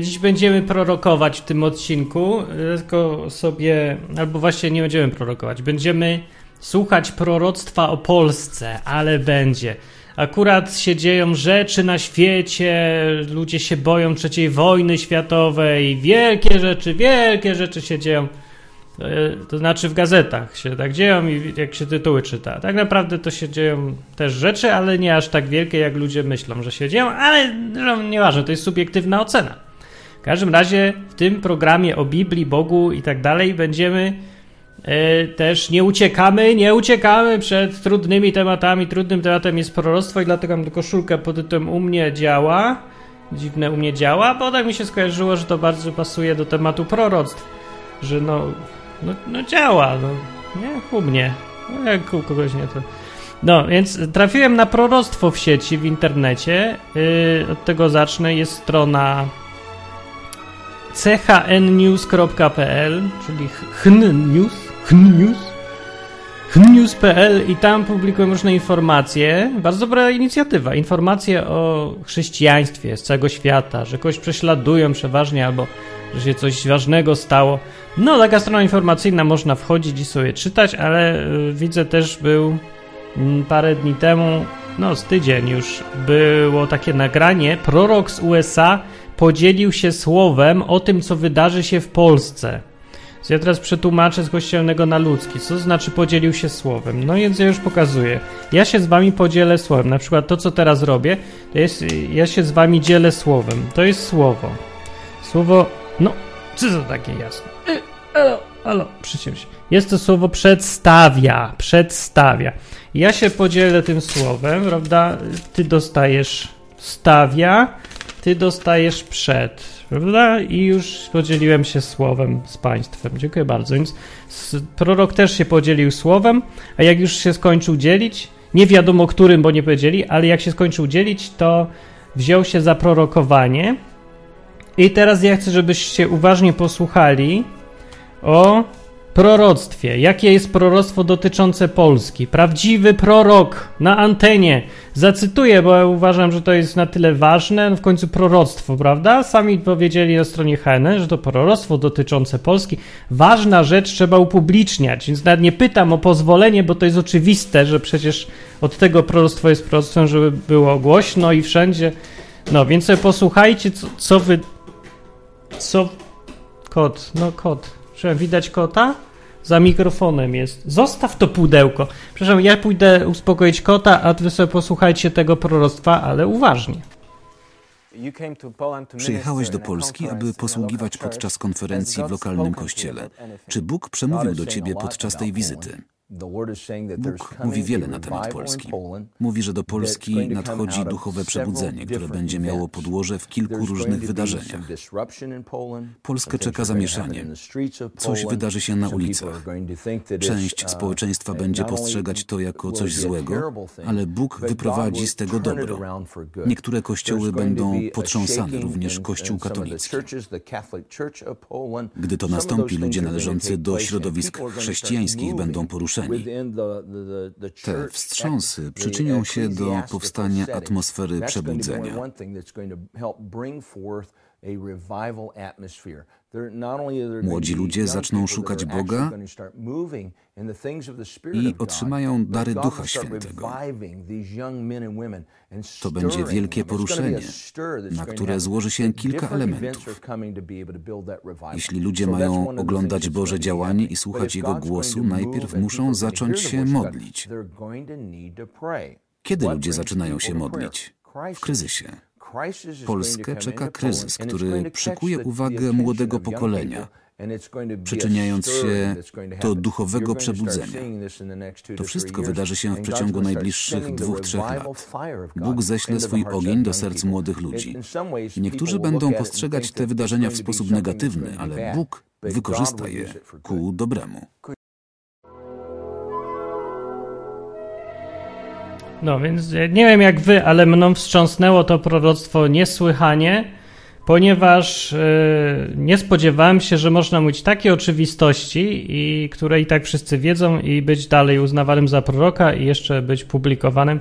Dziś będziemy prorokować w tym odcinku, e, tylko sobie, albo właśnie nie będziemy prorokować, będziemy słuchać proroctwa o Polsce, ale będzie. Akurat się dzieją rzeczy na świecie, ludzie się boją trzeciej wojny światowej, wielkie rzeczy, wielkie rzeczy się dzieją. E, To znaczy w gazetach się tak dzieją i jak się tytuły czyta. Tak naprawdę to się dzieją też rzeczy, ale nie aż tak wielkie, jak ludzie myślą, że się dzieją, ale no, nieważne, to jest subiektywna ocena. W każdym razie w tym programie o Biblii, Bogu i tak dalej będziemy e, też nie uciekamy, nie uciekamy przed trudnymi tematami. Trudnym tematem jest proroctwo i dlatego mam koszulkę pod tytułem U mnie działa. Dziwne u mnie działa, bo tak mi się skojarzyło, że to bardzo pasuje do tematu proroctw. Że no, no, no działa, no nie u mnie. No, jak u kogoś nie to. No, więc trafiłem na proroctwo w sieci, w internecie. Yy, od tego zacznę. Jest strona chnnews.pl, czyli hnnews, hnnews, hnnews.pl i tam publikują różne informacje. Bardzo dobra inicjatywa. Informacje o chrześcijaństwie z całego świata, że kogoś prześladują przeważnie albo że się coś ważnego stało. No, taka strona informacyjna, można wchodzić i sobie czytać, ale y, widzę też był mm, parę dni temu, no z tydzień już, było takie nagranie. Prorok z USA podzielił się słowem o tym, co wydarzy się w Polsce. Więc ja teraz przetłumaczę z kościelnego na ludzki. Co znaczy podzielił się słowem? No więc ja już pokazuję. Ja się z wami podzielę słowem. Na przykład to, co teraz robię, to jest, ja się z wami dzielę słowem. To jest słowo. Słowo, no, co to takie jasne? Y, Halo, halo, przyciął się. Jest to słowo przedstawia, przedstawia. Ja się podzielę tym słowem, prawda? Ty dostajesz stawia, ty dostajesz przed, prawda? I już podzieliłem się słowem z państwem. Dziękuję bardzo. Więc prorok też się podzielił słowem, a jak już się skończył dzielić, nie wiadomo którym, bo nie powiedzieli, ale jak się skończył dzielić, to wziął się za prorokowanie. I teraz ja chcę, żebyście uważnie posłuchali o proroctwie. Jakie jest proroctwo dotyczące Polski? Prawdziwy prorok na antenie. Zacytuję, bo ja uważam, że to jest na tyle ważne. W końcu proroctwo, prawda? Sami powiedzieli na stronie HN, że to proroctwo dotyczące Polski. Ważna rzecz trzeba upubliczniać, więc nawet nie pytam o pozwolenie, bo to jest oczywiste, że przecież od tego proroctwo jest proroctwem, żeby było głośno i wszędzie. No, więc sobie posłuchajcie, co, co wy... Co... Kot, no kot. Przepraszam, widać kota? Za mikrofonem jest. Zostaw to pudełko. Przepraszam, ja pójdę uspokoić kota, a wy sobie posłuchajcie tego proroctwa, ale uważnie. Przyjechałeś do Polski, aby posługiwać podczas konferencji w lokalnym kościele. Czy Bóg przemówił do ciebie podczas tej wizyty? Bóg mówi wiele na temat Polski. Mówi, że do Polski nadchodzi duchowe przebudzenie, które będzie miało podłoże w kilku różnych wydarzeniach. Polskę czeka zamieszanie. Coś wydarzy się na ulicach. Część społeczeństwa będzie postrzegać to jako coś złego, ale Bóg wyprowadzi z tego dobro. Niektóre kościoły będą potrząsane, również Kościół katolicki. Gdy to nastąpi, ludzie należący do środowisk chrześcijańskich będą poruszeni. Te wstrząsy przyczynią się do powstania atmosfery przebudzenia. Młodzi ludzie zaczną szukać Boga i otrzymają dary Ducha Świętego. To będzie wielkie poruszenie, na które złoży się kilka elementów. Jeśli ludzie mają oglądać Boże działanie i słuchać Jego głosu, najpierw muszą zacząć się modlić. Kiedy ludzie zaczynają się modlić? W kryzysie. Polskę czeka kryzys, który przykuje uwagę młodego pokolenia, przyczyniając się do duchowego przebudzenia. To wszystko wydarzy się w przeciągu najbliższych dwóch, trzech lat. Bóg ześle swój ogień do serc młodych ludzi. Niektórzy będą postrzegać te wydarzenia w sposób negatywny, ale Bóg wykorzysta je ku dobremu. No więc e, nie wiem jak wy, ale mną wstrząsnęło to proroctwo niesłychanie, ponieważ e, nie spodziewałem się, że można mówić takie oczywistości, i, które i tak wszyscy wiedzą, i być dalej uznawanym za proroka, i jeszcze być publikowanym.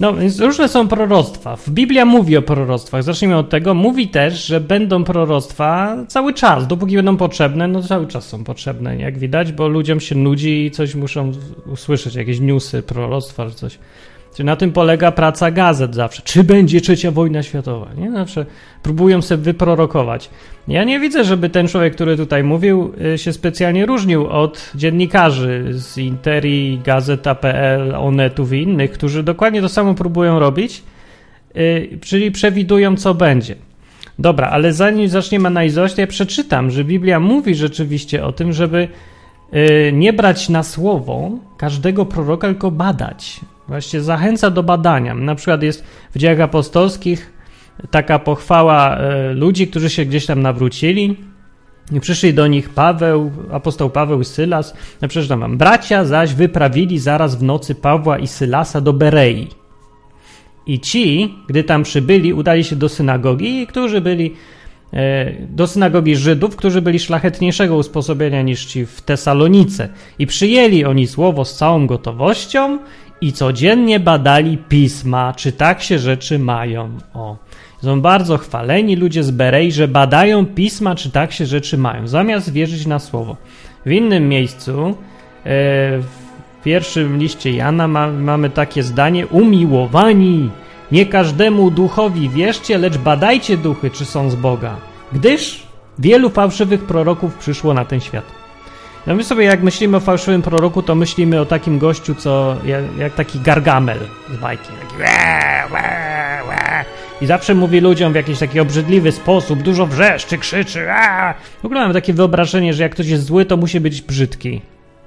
No, więc różne są proroctwa. Biblia mówi o proroctwach. Zacznijmy od tego. Mówi też, że będą proroctwa cały czas. Dopóki będą potrzebne, no cały czas są potrzebne, jak widać, bo ludziom się nudzi i coś muszą usłyszeć, jakieś newsy, proroctwa czy coś. Na tym polega praca gazet zawsze. Czy będzie trzecia wojna światowa? Nie? Zawsze próbują sobie wyprorokować. Ja nie widzę, żeby ten człowiek, który tutaj mówił, y, się specjalnie różnił od dziennikarzy z Interi, Gazeta.pl, Onetów i innych, którzy dokładnie to samo próbują robić, y, czyli przewidują, co będzie. Dobra, ale zanim zaczniemy analizować, to ja przeczytam, że Biblia mówi rzeczywiście o tym, żeby y, nie brać na słowo każdego proroka, tylko badać. Właściwie zachęca do badania. Na przykład jest w dziejach apostolskich taka pochwała e, ludzi, którzy się gdzieś tam nawrócili. I przyszli do nich Paweł, apostoł Paweł i Sylas. Ja przeczytam wam. Bracia zaś wyprawili zaraz w nocy Pawła i Sylasa do Berei. I ci, gdy tam przybyli, udali się do synagogi, którzy byli e, do synagogi Żydów, którzy byli szlachetniejszego usposobienia niż ci w Tesalonice. I przyjęli oni słowo z całą gotowością i codziennie badali pisma, czy tak się rzeczy mają. O. Są bardzo chwaleni ludzie z Berei, że badają pisma, czy tak się rzeczy mają, zamiast wierzyć na słowo. W innym miejscu, e, w pierwszym liście Jana ma, mamy takie zdanie: Umiłowani, nie każdemu duchowi wierzcie, lecz badajcie duchy, czy są z Boga, gdyż wielu fałszywych proroków przyszło na ten świat. No my sobie jak myślimy o fałszywym proroku, to myślimy o takim gościu, co jak, jak taki gargamel z bajki. Taki I zawsze mówi ludziom w jakiś taki obrzydliwy sposób, dużo wrzeszczy, krzyczy. Aaa. W ogóle mam takie wyobrażenie, że jak ktoś jest zły, to musi być brzydki.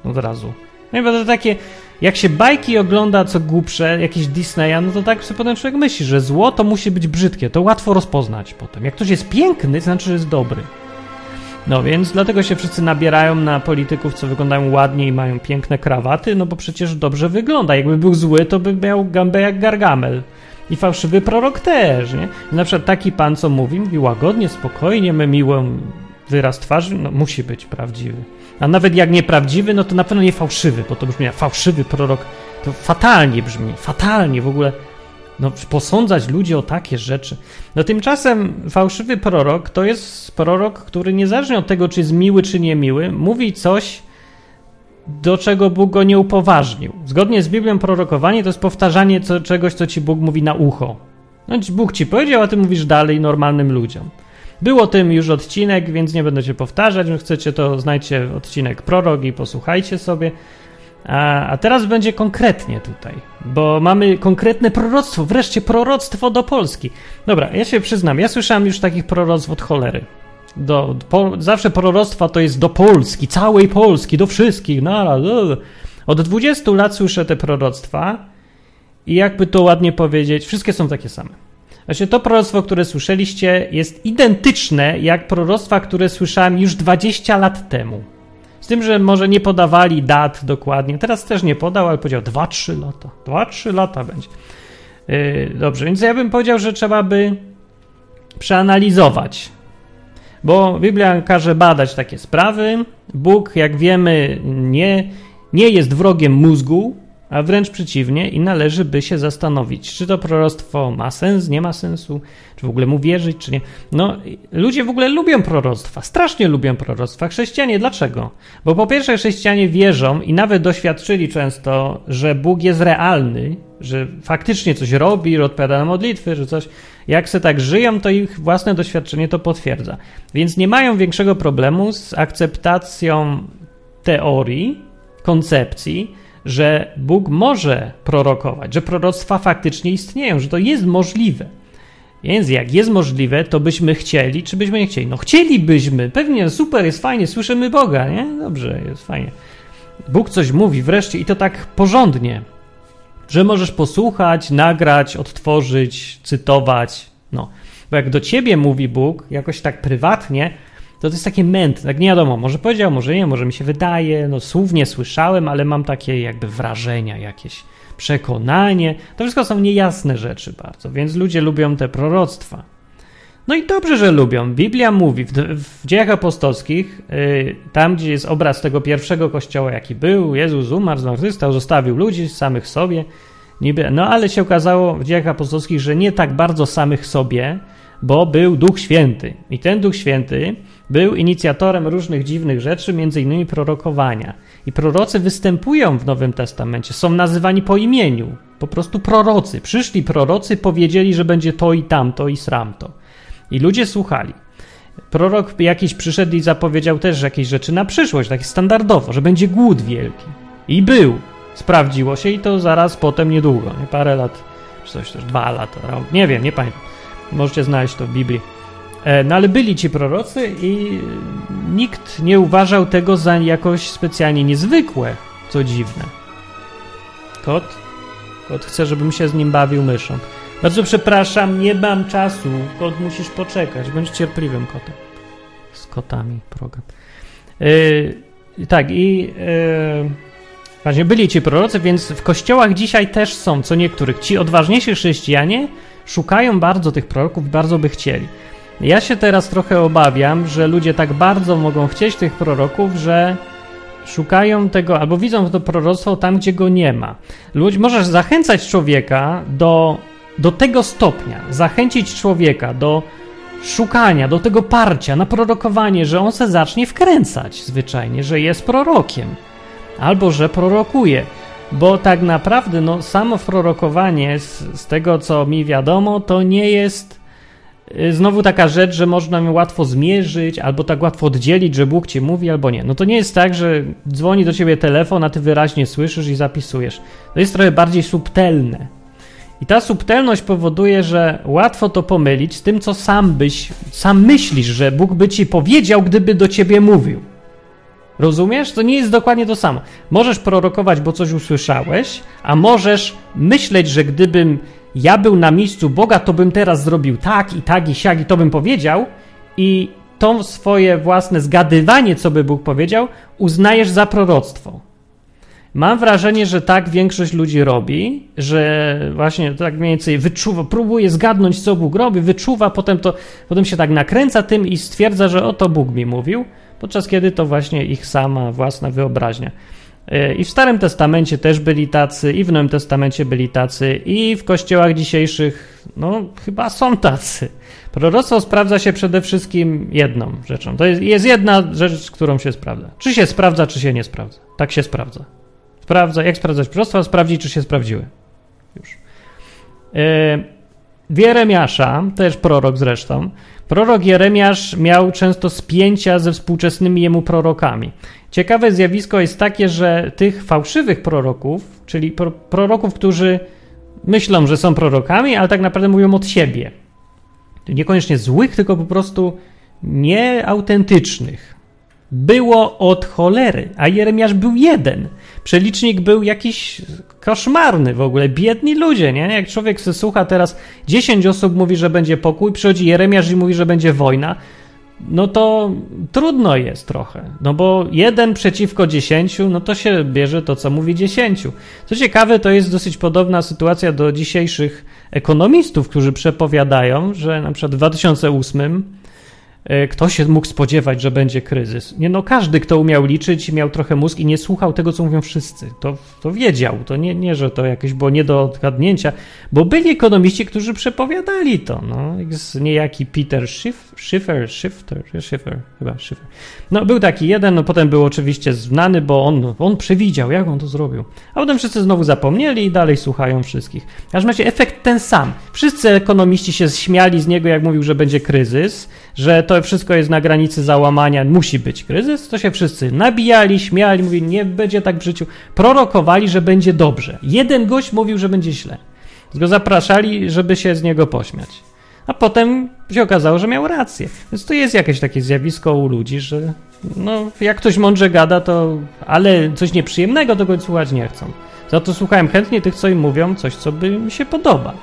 Od razu. No i to takie, jak się bajki ogląda, co głupsze, jakieś Disneya, no to tak sobie potem człowiek myśli, że zło to musi być brzydkie. To łatwo rozpoznać potem. Jak ktoś jest piękny, to znaczy, że jest dobry. No więc dlatego się wszyscy nabierają na polityków, co wyglądają ładnie i mają piękne krawaty, no bo przecież dobrze wygląda. Jakby był zły, to by miał gambę jak gargamel. I fałszywy prorok też, nie? Na przykład taki pan, co mówi, mówi łagodnie, spokojnie, my miłą wyraz twarzy, no musi być prawdziwy. A nawet jak nieprawdziwy, no to na pewno nie fałszywy, bo to brzmi jak fałszywy prorok, to fatalnie brzmi, fatalnie w ogóle no, posądzać ludzi o takie rzeczy. No tymczasem fałszywy prorok to jest prorok, który niezależnie od tego, czy jest miły, czy niemiły, mówi coś, do czego Bóg go nie upoważnił. Zgodnie z Biblią prorokowanie to jest powtarzanie co, czegoś, co ci Bóg mówi na ucho. No, Bóg ci powiedział, a ty mówisz dalej normalnym ludziom. Było tym już odcinek, więc nie będę się powtarzać. Chcecie to znajdźcie odcinek prorok i posłuchajcie sobie. A, a teraz będzie konkretnie tutaj, bo mamy konkretne proroctwo, wreszcie proroctwo do Polski. Dobra, ja się przyznam, ja słyszałem już takich proroctw od cholery. Do, po, zawsze proroctwa to jest do Polski, całej Polski, do wszystkich. No, od 20 lat słyszę te proroctwa i jakby to ładnie powiedzieć, wszystkie są takie same. Właśnie to proroctwo, które słyszeliście, jest identyczne jak proroctwa, które słyszałem już 20 lat temu. Z tym, że może nie podawali dat dokładnie. Teraz też nie podał, ale powiedział 2-3 lata. 2-3 lata będzie. Yy, dobrze, więc ja bym powiedział, że trzeba by przeanalizować. Bo Biblia każe badać takie sprawy. Bóg, jak wiemy, nie, nie jest wrogiem mózgu, a wręcz przeciwnie i należy by się zastanowić, czy to proroctwo ma sens, nie ma sensu, czy w ogóle mu wierzyć, czy nie. No, ludzie w ogóle lubią proroctwa, strasznie lubią proroctwa. Chrześcijanie, dlaczego? Bo po pierwsze chrześcijanie wierzą i nawet doświadczyli często, że Bóg jest realny, że faktycznie coś robi, odpowiada na modlitwy, że coś. Jak se tak żyją, to ich własne doświadczenie to potwierdza. Więc nie mają większego problemu z akceptacją teorii, koncepcji, że Bóg może prorokować, że proroctwa faktycznie istnieją, że to jest możliwe. Więc jak jest możliwe, to byśmy chcieli, czy byśmy nie chcieli? No chcielibyśmy, pewnie super, jest fajnie, słyszymy Boga, nie? Dobrze, jest fajnie. Bóg coś mówi wreszcie i to tak porządnie, że możesz posłuchać, nagrać, odtworzyć, cytować, no. Bo jak do ciebie mówi Bóg, jakoś tak prywatnie, to to jest takie męt, tak nie wiadomo, może powiedział, może nie, może mi się wydaje, no słów nie słyszałem, ale mam takie jakby wrażenia jakieś, przekonanie. To wszystko są niejasne rzeczy bardzo, więc ludzie lubią te proroctwa. No i dobrze, że lubią. Biblia mówi w, w dziejach apostolskich, yy, tam gdzie jest obraz tego pierwszego kościoła, jaki był, Jezus umarł, zmartwychwstał, zostawił ludzi samych sobie Niby, no ale się okazało w dziejach apostolskich, że nie tak bardzo samych sobie, bo był Duch Święty. I ten Duch Święty był inicjatorem różnych dziwnych rzeczy, innymi prorokowania. I prorocy występują w Nowym Testamencie, są nazywani po imieniu. Po prostu prorocy. Przyszli prorocy, powiedzieli, że będzie to i tamto i sramto. I ludzie słuchali. Prorok jakiś przyszedł i zapowiedział też jakieś rzeczy na przyszłość, tak standardowo, że będzie głód wielki. I był. Sprawdziło się i to zaraz potem niedługo, nie parę lat, czy coś też, dwa lata, nie wiem, nie pamiętam. Możecie znaleźć to w Biblii. E, no ale byli ci prorocy i nikt nie uważał tego za jakoś specjalnie niezwykłe, co dziwne. Kot? Kot chce, żebym się z nim bawił myszą. Bardzo przepraszam, nie mam czasu. Kot, musisz poczekać. Bądź cierpliwym kotem. Z kotami program. Yy, tak, i yy, właśnie byli ci prorocy, więc w kościołach dzisiaj też są, co niektórych. Ci odważniejsi chrześcijanie szukają bardzo tych proroków, bardzo by chcieli. Ja się teraz trochę obawiam, że ludzie tak bardzo mogą chcieć tych proroków, że szukają tego, albo widzą to proroctwo tam, gdzie go nie ma. Ludź, możesz zachęcać człowieka do, do tego stopnia, zachęcić człowieka do szukania, do tego parcia na prorokowanie, że on se zacznie wkręcać zwyczajnie, że jest prorokiem, albo że prorokuje. Bo tak naprawdę no, samo prorokowanie, z, z tego co mi wiadomo, to nie jest znowu taka rzecz, że można ją łatwo zmierzyć, albo tak łatwo oddzielić, że Bóg ci mówi, albo nie. No to nie jest tak, że dzwoni do ciebie telefon, a ty wyraźnie słyszysz i zapisujesz. To jest trochę bardziej subtelne. I ta subtelność powoduje, że łatwo to pomylić z tym, co sam byś, sam myślisz, że Bóg by ci powiedział, gdyby do ciebie mówił. Rozumiesz? To nie jest dokładnie to samo. Możesz prorokować, bo coś usłyszałeś, a możesz myśleć, że gdybym ja był na miejscu Boga, to bym teraz zrobił tak i tak i siak i to bym powiedział i to swoje własne zgadywanie, co by Bóg powiedział, uznajesz za proroctwo. Mam wrażenie, że tak większość ludzi robi, że właśnie tak mniej więcej wyczuwa, próbuje zgadnąć, co Bóg robi, wyczuwa, potem, to, potem się tak nakręca tym i stwierdza, że oto Bóg mi mówił, podczas kiedy to właśnie ich sama własna wyobraźnia. I w Starym Testamencie też byli tacy, i w Nowym Testamencie byli tacy, i w kościołach dzisiejszych, no chyba są tacy. Proroctwo sprawdza się przede wszystkim jedną rzeczą. To jest, jest jedna rzecz, którą się sprawdza. Czy się sprawdza, czy się nie sprawdza. Tak się sprawdza. Sprawdza, jak sprawdzać proroctwa? Sprawdzić, czy się sprawdziły. Już. Yy, Jeremiasza, też prorok zresztą, prorok Jeremiasz miał często spięcia ze współczesnymi jemu prorokami. Ciekawe zjawisko jest takie, że tych fałszywych proroków, czyli pro, proroków, którzy myślą, że są prorokami, ale tak naprawdę mówią od siebie. Niekoniecznie złych, tylko po prostu nieautentycznych. Było od cholery, a Jeremiasz był jeden. Przelicznik był jakiś koszmarny w ogóle. Biedni ludzie, nie? Jak człowiek słucha teraz, 10 osób mówi, że będzie pokój, przychodzi Jeremiasz i mówi, że będzie wojna no to trudno jest trochę. No bo jeden przeciwko dziesięciu, no to się bierze to, co mówi dziesięciu. Co ciekawe, to jest dosyć podobna sytuacja do dzisiejszych ekonomistów, którzy przepowiadają, że na przykład w 2008 E, kto się mógł spodziewać, że będzie kryzys? Nie no, każdy, kto umiał liczyć, miał trochę mózg i nie słuchał tego, co mówią wszyscy. To, to wiedział. To nie, nie, że to jakieś było nie do odgadnięcia, bo byli ekonomiści, którzy przepowiadali to. No, niejaki Peter Schiff, Schiffer, Schifter, Schiffer, chyba Schiffer. No, był taki jeden, no potem był oczywiście znany, bo on, on przewidział, jak on to zrobił. A potem wszyscy znowu zapomnieli i dalej słuchają wszystkich. Aż macie efekt ten sam. Wszyscy ekonomiści się śmiali z niego, jak mówił, że będzie kryzys, że to wszystko jest na granicy załamania, musi być kryzys, to się wszyscy nabijali, śmiali, mówili, nie będzie tak w życiu. Prorokowali, że będzie dobrze. Jeden gość mówił, że będzie źle. Go zapraszali, żeby się z niego pośmiać. A potem się okazało, że miał rację. Więc to jest jakieś takie zjawisko u ludzi, że no, jak ktoś mądrze gada, to ale coś nieprzyjemnego, to go słuchać nie chcą. Za to słuchałem chętnie tych, co im mówią, coś, co by mi się podoba.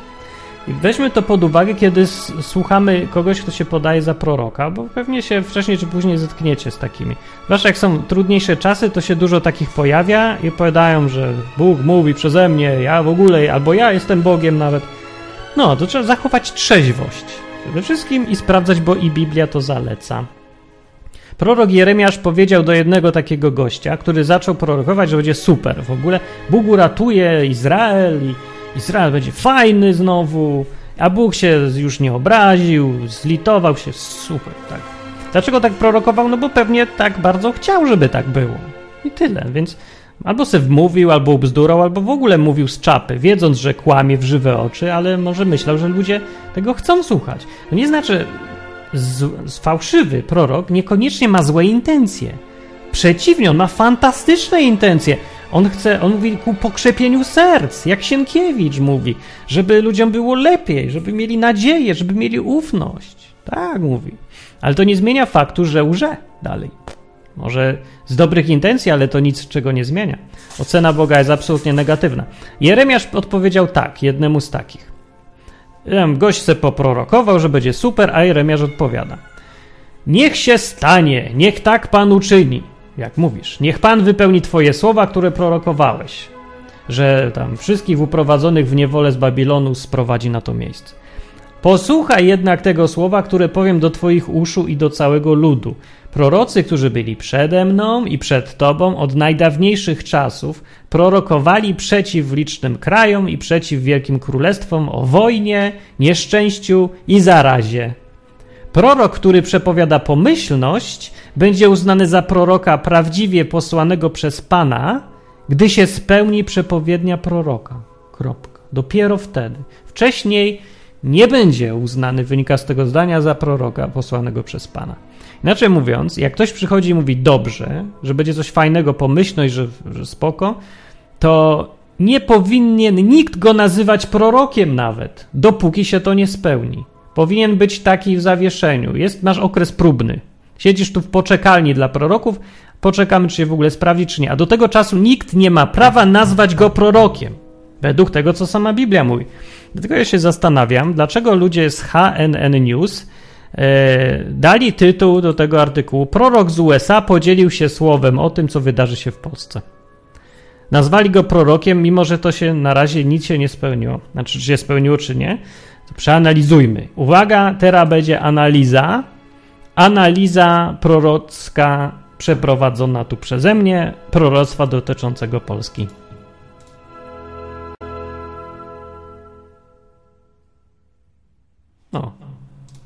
I weźmy to pod uwagę, kiedy słuchamy kogoś, kto się podaje za proroka, bo pewnie się wcześniej czy później zetkniecie z takimi. Zwłaszcza jak są trudniejsze czasy, to się dużo takich pojawia i opowiadają, że Bóg mówi przeze mnie, ja w ogóle, albo ja jestem Bogiem nawet. No, to trzeba zachować trzeźwość przede wszystkim i sprawdzać, bo i Biblia to zaleca. Prorok Jeremiasz powiedział do jednego takiego gościa, który zaczął prorokować, że będzie super w ogóle. Bóg uratuje Izrael i Izrael będzie fajny znowu, a Bóg się już nie obraził, zlitował się, super, tak. Dlaczego tak prorokował? No bo pewnie tak bardzo chciał, żeby tak było. I tyle, więc albo se wmówił, albo bzdurał, albo w ogóle mówił z czapy, wiedząc, że kłamie w żywe oczy, ale może myślał, że ludzie tego chcą słuchać. To nie znaczy, z fałszywy prorok niekoniecznie ma złe intencje. Przeciwnie, on ma fantastyczne intencje. On chce, on mówi ku pokrzepieniu serc, jak Sienkiewicz mówi, żeby ludziom było lepiej, żeby mieli nadzieję, żeby mieli ufność. Tak mówi. Ale to nie zmienia faktu, że łże dalej. Może z dobrych intencji, ale to nic czego nie zmienia. Ocena Boga jest absolutnie negatywna. Jeremiasz odpowiedział tak, jednemu z takich. Gość se poprorokował, że będzie super, a Jeremiasz odpowiada. Niech się stanie, niech tak Pan uczyni jak mówisz. Niech Pan wypełni Twoje słowa, które prorokowałeś, że tam wszystkich uprowadzonych w niewolę z Babilonu sprowadzi na to miejsce. Posłuchaj jednak tego słowa, które powiem do Twoich uszu i do całego ludu. Prorocy, którzy byli przede mną i przed Tobą od najdawniejszych czasów, prorokowali przeciw licznym krajom i przeciw wielkim królestwom o wojnie, nieszczęściu i zarazie. Prorok, który przepowiada pomyślność, będzie uznany za proroka prawdziwie posłanego przez Pana, gdy się spełni przepowiednia proroka. Kropka. Dopiero wtedy. Wcześniej nie będzie uznany, wynika z tego zdania, za proroka posłanego przez Pana. Inaczej mówiąc, jak ktoś przychodzi i mówi dobrze, że będzie coś fajnego, pomyślność, że, że spoko, to nie powinien nikt go nazywać prorokiem nawet, dopóki się to nie spełni. Powinien być taki w zawieszeniu. Jest, masz okres próbny. Siedzisz tu w poczekalni dla proroków, poczekamy, czy się w ogóle sprawdzi, czy nie. A do tego czasu nikt nie ma prawa nazwać go prorokiem, według tego, co sama Biblia mówi. Dlatego ja się zastanawiam, dlaczego ludzie z HNN News e, dali tytuł do tego artykułu Prorok z USA podzielił się słowem o tym, co wydarzy się w Polsce. Nazwali go prorokiem, mimo że to się na razie nic się nie spełniło. Znaczy, czy się spełniło, czy nie. To przeanalizujmy. Uwaga, teraz będzie analiza analiza prorocka przeprowadzona tu przeze mnie, proroctwa dotyczącego Polski. No,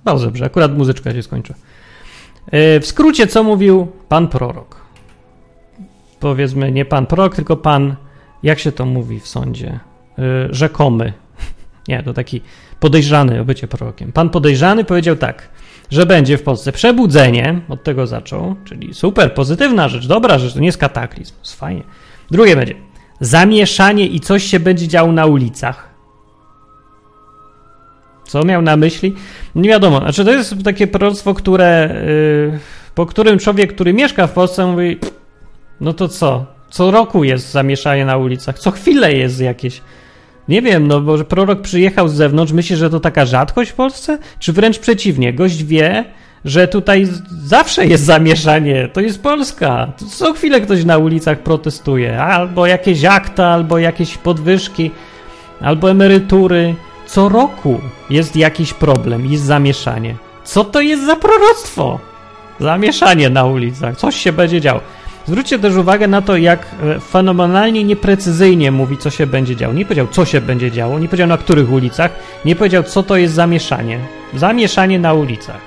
bardzo dobrze, akurat muzyczka się skończy. E, w skrócie, co mówił pan prorok? Powiedzmy, nie pan prorok, tylko pan, jak się to mówi w sądzie? E, rzekomy. Nie, to taki podejrzany o bycie prorokiem. Pan podejrzany powiedział tak że będzie w Polsce przebudzenie, od tego zaczął, czyli super, pozytywna rzecz, dobra rzecz, to nie jest kataklizm, jest fajnie. Drugie będzie zamieszanie i coś się będzie działo na ulicach. Co miał na myśli? Nie wiadomo. Znaczy, to jest takie proroctwo, które, yy, po którym człowiek, który mieszka w Polsce, mówi: No to co? Co roku jest zamieszanie na ulicach, co chwilę jest jakieś. Nie wiem, no bo prorok przyjechał z zewnątrz, myśli, że to taka rzadkość w Polsce? Czy wręcz przeciwnie, gość wie, że tutaj zawsze jest zamieszanie, to jest Polska. Co chwilę ktoś na ulicach protestuje, albo jakieś akta, albo jakieś podwyżki, albo emerytury. Co roku jest jakiś problem, jest zamieszanie. Co to jest za proroctwo? Zamieszanie na ulicach, coś się będzie działo. Zwróćcie też uwagę na to, jak e, fenomenalnie nieprecyzyjnie mówi, co się będzie działo. Nie powiedział, co się będzie działo, nie powiedział na których ulicach, nie powiedział, co to jest zamieszanie. Zamieszanie na ulicach.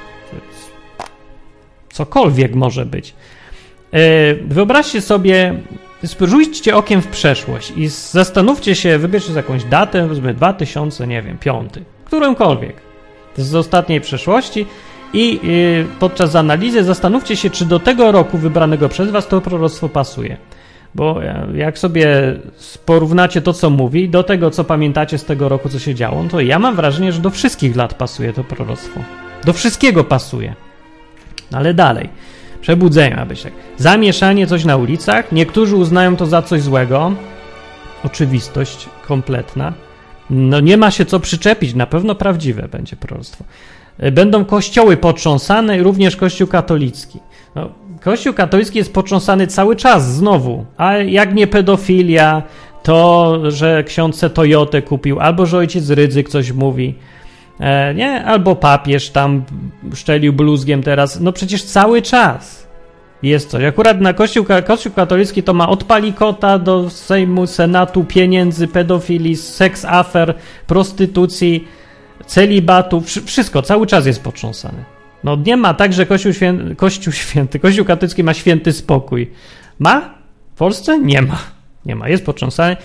Cokolwiek może być. E, wyobraźcie sobie, rzućcie okiem w przeszłość i zastanówcie się, wybierzcie jakąś datę, powiedzmy 2000, nie wiem, piąty, którąkolwiek. Z ostatniej przeszłości i y, podczas analizy zastanówcie się, czy do tego roku wybranego przez Was to proroctwo pasuje. Bo e, jak sobie porównacie to, co mówi, do tego, co pamiętacie z tego roku, co się działo, to ja mam wrażenie, że do wszystkich lat pasuje to proroctwo. Do wszystkiego pasuje. Ale dalej. Przebudzenie ma być tak. Zamieszanie coś na ulicach. Niektórzy uznają to za coś złego. Oczywistość kompletna. No nie ma się co przyczepić. Na pewno prawdziwe będzie proroctwo. Będą kościoły potrząsane, również kościół katolicki. No, kościół katolicki jest potrząsany cały czas znowu, a jak nie pedofilia, to, że ksiądz Toyotę kupił, albo że ojciec Rydzyk coś mówi, e, nie? Albo papież tam szczelił bluzgiem teraz. No przecież cały czas. jest coś. Akurat na Kościół, Kościół katolicki to ma od palikota do Sejmu, Senatu, pieniędzy, pedofilii, seks afer, prostytucji, celibatu, wszystko, cały czas jest potrząsany. No nie ma tak, że Kościół święty, Kościół święty, Kościół katolicki ma święty spokój. Ma? W Polsce? Nie ma. Nie ma, jest potrząsany.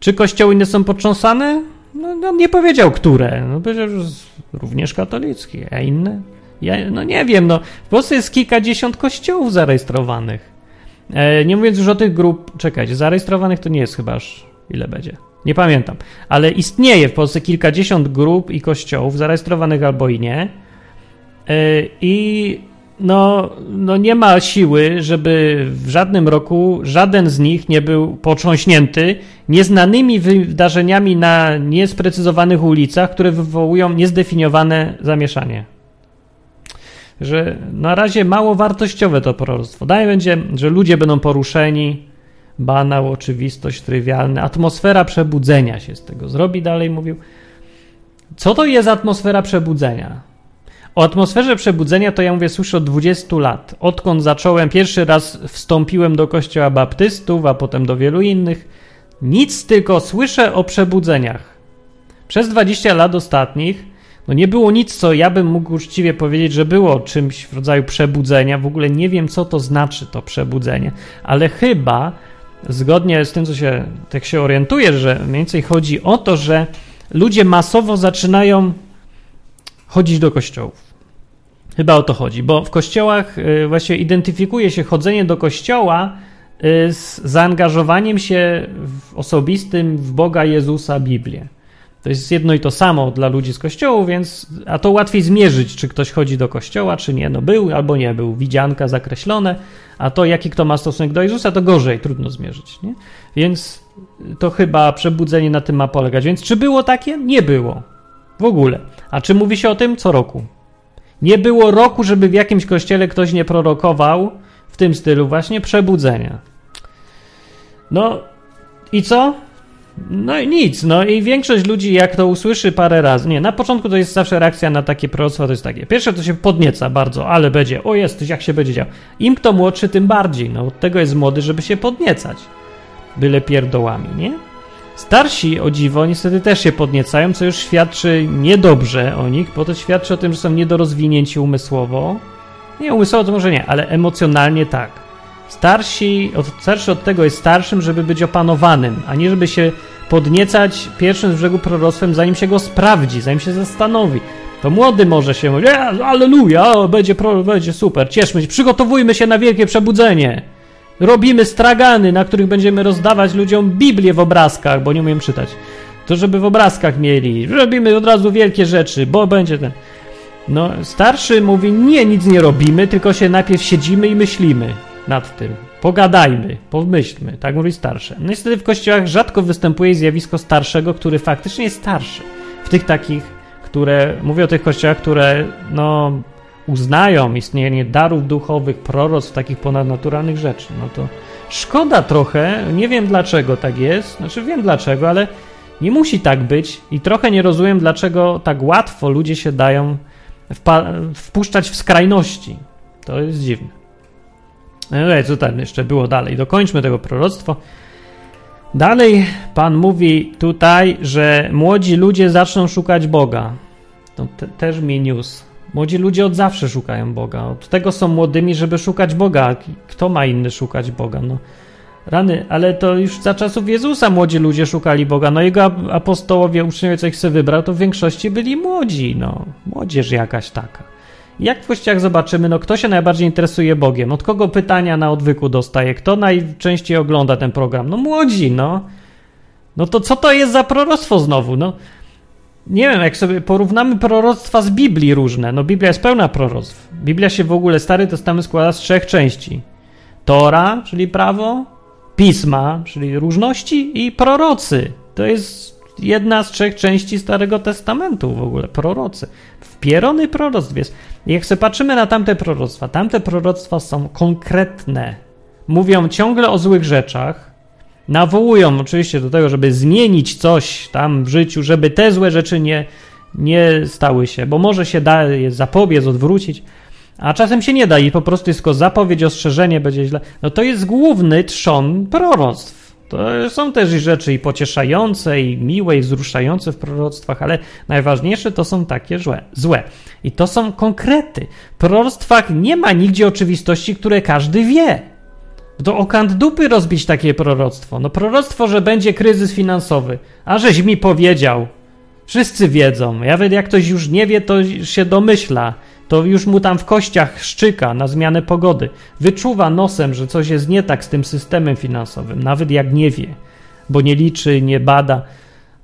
Czy kościoły inne są potrząsane? No, no nie powiedział, które. No powiedział, że również katolickie, a inne? Ja, no nie wiem, no w Polsce jest kilkadziesiąt kościołów zarejestrowanych. E, nie mówiąc już o tych grup, czekajcie, zarejestrowanych to nie jest chyba aż ile będzie. Nie pamiętam, ale istnieje w Polsce kilkadziesiąt grup i kościołów zarejestrowanych albo i nie. E, I no, no nie ma siły, żeby w żadnym roku żaden z nich nie był potrząśnięty nieznanymi wydarzeniami na niesprecyzowanych ulicach, które wywołują niezdefiniowane zamieszanie że na razie mało wartościowe to proroctwo. Dalej będzie, że ludzie będą poruszeni, banał, oczywistość, trywialny, atmosfera przebudzenia się z tego zrobi. Dalej mówił. Co to jest atmosfera przebudzenia? O atmosferze przebudzenia to ja mówię słyszę od 20 lat. Odkąd zacząłem, pierwszy raz wstąpiłem do kościoła baptystów, a potem do wielu innych. Nic tylko słyszę o przebudzeniach. Przez 20 lat ostatnich no nie było nic, co ja bym mógł uczciwie powiedzieć, że było czymś w rodzaju przebudzenia. W ogóle nie wiem, co to znaczy to przebudzenie, ale chyba zgodnie z tym, co się tak się orientuję, że mniej więcej chodzi o to, że ludzie masowo zaczynają chodzić do kościołów. Chyba o to chodzi, bo w kościołach y, właśnie identyfikuje się chodzenie do kościoła y, z zaangażowaniem się w osobistym w Boga Jezusa Biblię. To jest jedno i to samo dla ludzi z kościołu, więc a to łatwiej zmierzyć, czy ktoś chodzi do kościoła, czy nie. No był albo nie był, widzianka zakreślone, a to jaki kto ma stosunek do Jezusa, to gorzej, trudno zmierzyć. Nie? Więc to chyba przebudzenie na tym ma polegać. Więc czy było takie? Nie było. W ogóle. A czy mówi się o tym co roku? Nie było roku, żeby w jakimś kościele ktoś nie prorokował w tym stylu właśnie przebudzenia. No i co? No i nic, no i większość ludzi jak to usłyszy parę razy, nie, na początku to jest zawsze reakcja na takie proroctwa, to jest takie, pierwsze to się podnieca bardzo, ale będzie, o jest, jak się będzie działo. Im kto młodszy, tym bardziej, no od tego jest młody, żeby się podniecać, byle pierdołami, nie? Starsi, o dziwo, niestety też się podniecają, co już świadczy niedobrze o nich, bo to świadczy o tym, że są niedorozwinięci umysłowo. Nie, umysłowo to może nie, ale emocjonalnie tak. Starsi, od, starszy od tego jest starszym, żeby być opanowanym, a nie żeby się podniecać pierwszym z brzegu proroctwem, zanim się go sprawdzi, zanim się zastanowi. To młody może się mówić, aleluja, będzie, będzie super, cieszmy się, przygotowujmy się na wielkie przebudzenie. Robimy stragany, na których będziemy rozdawać ludziom Biblię w obrazkach, bo nie umiem czytać. To żeby w obrazkach mieli. Robimy od razu wielkie rzeczy, bo będzie ten. No, starszy mówi, nie, nic nie robimy, tylko się najpierw siedzimy i myślimy nad tym. Pogadajmy, pomyślmy, tak mówi starsze. No niestety w kościołach rzadko występuje zjawisko starszego, który faktycznie jest starszy. W tych takich, które, mówię o tych kościołach, które no, uznają istnienie darów duchowych, proroc, takich ponadnaturalnych rzeczy. No to szkoda trochę, nie wiem dlaczego tak jest, znaczy wiem dlaczego, ale nie musi tak być i trochę nie rozumiem, dlaczego tak łatwo ludzie się dają wpuszczać w skrajności. To jest dziwne. Ale co tam jeszcze było dalej? Dokończmy tego proroctwo. Dalej Pan mówi tutaj, że młodzi ludzie zaczną szukać Boga. To te, też mi news. Młodzi ludzie od zawsze szukają Boga. Od tego są młodymi, żeby szukać Boga. Kto ma inny szukać Boga? No, rany, ale to już za czasów Jezusa młodzi ludzie szukali Boga. No jego apostołowie, uczniowie, co ich sobie wybrał, to w większości byli młodzi. No, młodzież jakaś taka. Jak w kościach zobaczymy, no kto się najbardziej interesuje Bogiem? Od kogo pytania na odwyku dostaje? Kto najczęściej ogląda ten program? No młodzi, no. No to co to jest za proroctwo znowu? No nie wiem, jak sobie porównamy proroctwa z Biblii różne, no Biblia jest pełna proroctw. Biblia się w ogóle, Stary Testament składa z trzech części. Tora, czyli prawo, Pisma, czyli różności i prorocy. To jest jedna z trzech części Starego Testamentu w ogóle, prorocy. Wpierony proroctw jest. Jak sobie patrzymy na tamte proroctwa, tamte proroctwa są konkretne. Mówią ciągle o złych rzeczach, nawołują oczywiście do tego, żeby zmienić coś tam w życiu, żeby te złe rzeczy nie, nie stały się, bo może się da je zapobiec, odwrócić, a czasem się nie da i po prostu jest tylko zapowiedź, ostrzeżenie, będzie źle. No to jest główny trzon proroctw. To są też rzeczy i pocieszające, i miłe, i wzruszające w proroctwach, ale najważniejsze to są takie złe. złe. I to są konkrety. W proroctwach nie ma nigdzie oczywistości, które każdy wie. To o kant dupy rozbić takie proroctwo. No proroctwo, że będzie kryzys finansowy. A żeś mi powiedział. Wszyscy wiedzą. Nawet jak ktoś już nie wie, to się domyśla. To już mu tam w kościach szczyka na zmianę pogody. Wyczuwa nosem, że coś jest nie tak z tym systemem finansowym, nawet jak nie wie, bo nie liczy, nie bada.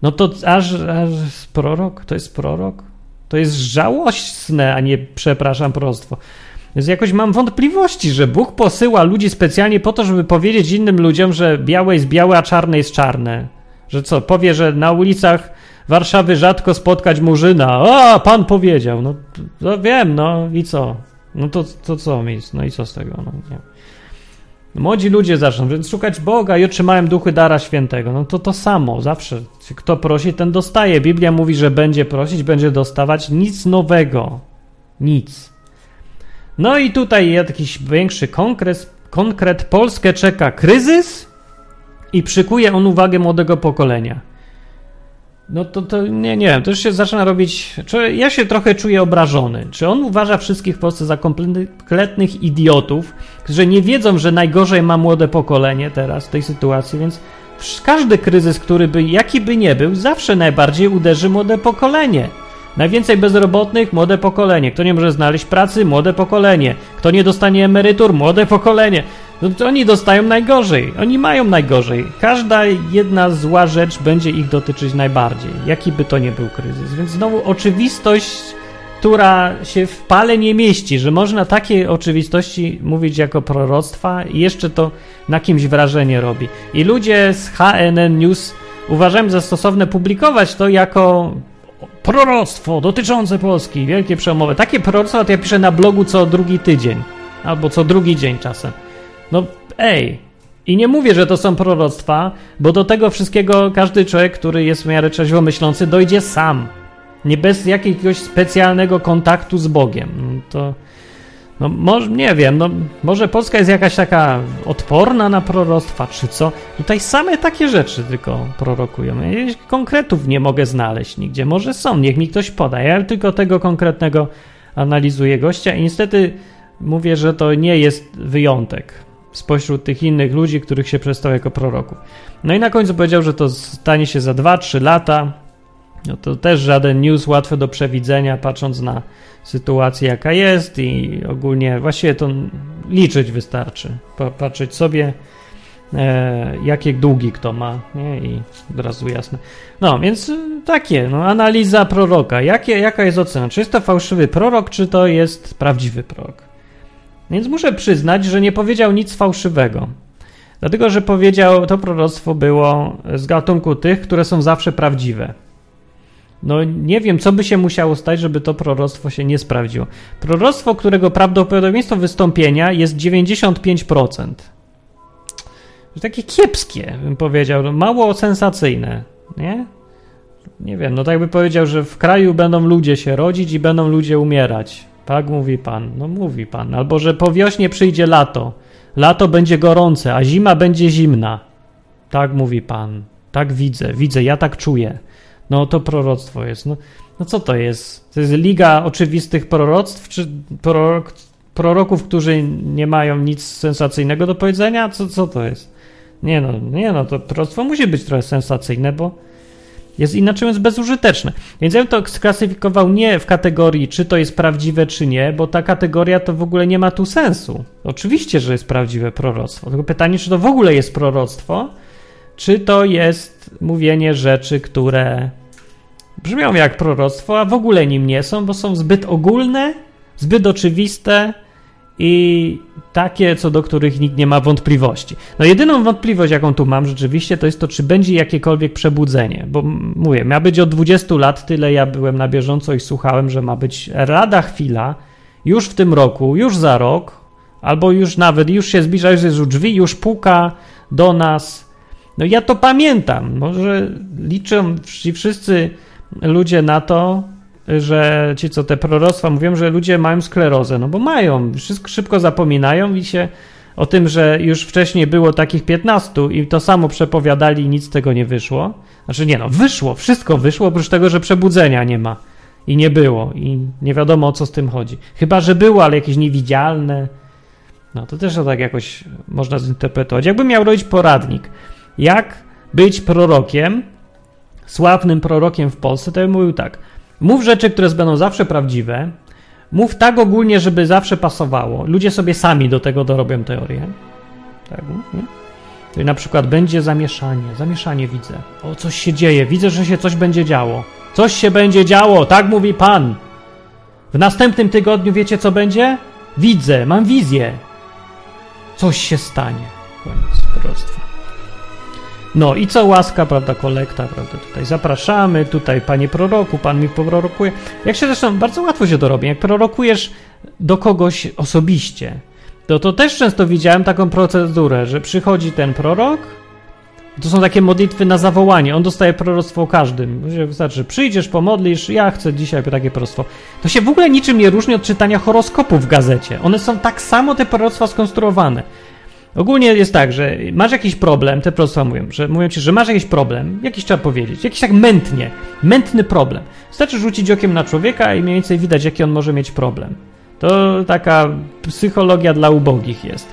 No to aż, aż prorok? To jest prorok? To jest żałosne, a nie, przepraszam, prostwo. Więc jakoś mam wątpliwości, że Bóg posyła ludzi specjalnie po to, żeby powiedzieć innym ludziom, że białe jest białe, a czarne jest czarne. Że co, powie, że na ulicach Warszawy rzadko spotkać murzyna. A, pan powiedział. No, no wiem, no i co? No to, to co mi? No i co z tego? No, nie. Młodzi ludzie zaczną więc szukać Boga i otrzymałem duchy dara świętego. No to to samo, zawsze. Kto prosi, ten dostaje. Biblia mówi, że będzie prosić, będzie dostawać. Nic nowego. Nic. No i tutaj jakiś większy konkret. Konkret Polskę czeka kryzys i przykuje on uwagę młodego pokolenia. No to, to nie, nie wiem, to już się zaczyna robić. Czy ja się trochę czuję obrażony. Czy on uważa wszystkich w Polsce za kompletnych idiotów, którzy nie wiedzą, że najgorzej ma młode pokolenie teraz w tej sytuacji, więc każdy kryzys, który by, jaki by nie był, zawsze najbardziej uderzy młode pokolenie. Najwięcej bezrobotnych młode pokolenie. Kto nie może znaleźć pracy młode pokolenie. Kto nie dostanie emerytur młode pokolenie. No to oni dostają najgorzej. Oni mają najgorzej. Każda jedna zła rzecz będzie ich dotyczyć najbardziej. Jaki by to nie był kryzys. Więc znowu oczywistość, która się w pale nie mieści, że można takie oczywistości mówić jako proroctwa i jeszcze to na kimś wrażenie robi. I ludzie z HNN News uważają za stosowne publikować to jako proroctwo dotyczące Polski, wielkie przełomowe. Takie proroctwa to ja piszę na blogu co drugi tydzień, albo co drugi dzień czasem. No ej, i nie mówię, że to są proroctwa, bo do tego wszystkiego każdy człowiek, który jest w miarę trzeźwo myślący, dojdzie sam. Nie bez jakiegoś specjalnego kontaktu z Bogiem. To no może, nie wiem, no może Polska jest jakaś taka odporna na proroctwa, czy co? Tutaj same takie rzeczy tylko prorokują. Ja konkretów nie mogę znaleźć nigdzie. Może są, niech mi ktoś poda. Ja tylko tego konkretnego analizuję gościa i niestety mówię, że to nie jest wyjątek spośród tych innych ludzi, których się przedstawia jako proroków. No i na końcu powiedział, że to stanie się za 2-3 lata. No to też żaden news łatwy do przewidzenia, patrząc na sytuację, jaka jest i ogólnie właściwie to liczyć wystarczy. Patrzeć sobie, e, jakie długi kto ma, nie? I od razu jasne. No, więc e, takie, no, analiza proroka. Jakie, jaka jest ocena? Czy jest to fałszywy prorok, czy to jest prawdziwy prorok? Więc muszę przyznać, że nie powiedział nic fałszywego. Dlatego, że powiedział, to proroctwo było z gatunku tych, które są zawsze prawdziwe. No nie wiem, co by się musiało stać, żeby to proroctwo się nie sprawdziło. Proroctwo, którego prawdopodobieństwo wystąpienia jest 95%. Takie kiepskie, bym powiedział, no, mało sensacyjne, nie? Nie wiem, no tak by powiedział, że w kraju będą ludzie się rodzić i będą ludzie umierać. Tak mówi pan, no mówi pan. Albo, że po wiośnie przyjdzie lato. Lato będzie gorące, a zima będzie zimna. Tak mówi pan. Tak widzę, widzę, ja tak czuję. No to proroctwo jest. No, no co to jest? To jest liga oczywistych proroctw, czy prorok, proroków, którzy nie mają nic sensacyjnego do powiedzenia? Co, co to jest? Nie no, nie no, to proroctwo musi być trochę sensacyjne, bo jest inaczej jest bezużyteczne. Więc ja bym to sklasyfikował nie w kategorii, czy to jest prawdziwe, czy nie, bo ta kategoria to w ogóle nie ma tu sensu. Oczywiście, że jest prawdziwe proroctwo. Tylko pytanie, czy to w ogóle jest proroctwo, czy to jest mówienie rzeczy, które brzmią jak proroctwo, a w ogóle nim nie są, bo są zbyt ogólne, zbyt oczywiste i takie, co do których nikt nie ma wątpliwości. No jedyną wątpliwość, jaką tu mam rzeczywiście, to jest to, czy będzie jakiekolwiek przebudzenie, bo mówię, ma być od 20 lat, tyle ja byłem na bieżąco i słuchałem, że ma być rada chwila, już w tym roku, już za rok, albo już nawet, już się zbliża, już jest u drzwi, już puka do nas. No ja to pamiętam, może liczą ci wszyscy ludzie na to, że ci, co te proroctwa mówią, że ludzie mają sklerozę, no bo mają, wszystko szybko zapominają i się o tym, że już wcześniej było takich 15 i to samo przepowiadali i nic z tego nie wyszło. Znaczy nie no, wyszło, wszystko wyszło, oprócz tego, że przebudzenia nie ma i nie było i nie wiadomo o co z tym chodzi. Chyba, że było, ale jakieś niewidzialne. No to też to tak jakoś można zinterpretować. Jakbym miał robić poradnik, jak być prorokiem, sławnym prorokiem w Polsce, to bym mówił tak. Mów rzeczy, które będą zawsze prawdziwe. Mów tak ogólnie, żeby zawsze pasowało. Ludzie sobie sami do tego dorobią teorię. Tak, nie? Czyli na przykład będzie zamieszanie. Zamieszanie widzę. O, coś się dzieje. Widzę, że się coś będzie działo. Coś się będzie działo, tak mówi Pan. W następnym tygodniu wiecie, co będzie? Widzę, mam wizję. Coś się stanie. Koniec proroctwa. No i co łaska, prawda, kolekta, prawda, tutaj zapraszamy, tutaj panie proroku, pan mi prorokuje. Jak się zresztą, bardzo łatwo się to robi, jak prorokujesz do kogoś osobiście, to to też często widziałem taką procedurę, że przychodzi ten prorok, to są takie modlitwy na zawołanie. On dostaje proroctwo każdym. Wystarczy, przyjdziesz, pomodlisz, ja chcę dzisiaj takie proroctwo. To się w ogóle niczym nie różni od czytania horoskopu w gazecie. One są tak samo, te proroctwa, skonstruowane. Ogólnie jest tak, że masz jakiś problem, te proroctwa mówią, że mówią ci, że masz jakiś problem, jakiś trzeba powiedzieć, jakiś tak mętnie, mętny problem. Wystarczy rzucić okiem na człowieka i mniej więcej widać, jaki on może mieć problem. To taka psychologia dla ubogich jest.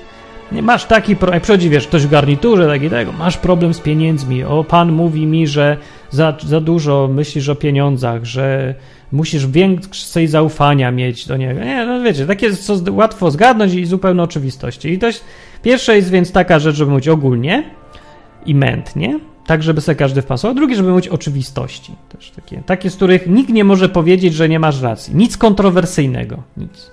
Nie masz taki problem, jak przychodzi, wiesz, ktoś w garniturze, tak i tego, masz problem z pieniędzmi, o, pan mówi mi, że za, za dużo myślisz o pieniądzach, że musisz więcej zaufania mieć do niego. Nie, no wiecie, takie co łatwo zgadnąć i zupełnie oczywistości. I jest, pierwsza jest więc taka rzecz, żeby mówić ogólnie i mętnie, tak żeby sobie każdy wpasował. Drugie, żeby mówić oczywistości. Też takie, takie, z których nikt nie może powiedzieć, że nie masz racji. Nic kontrowersyjnego. Nic.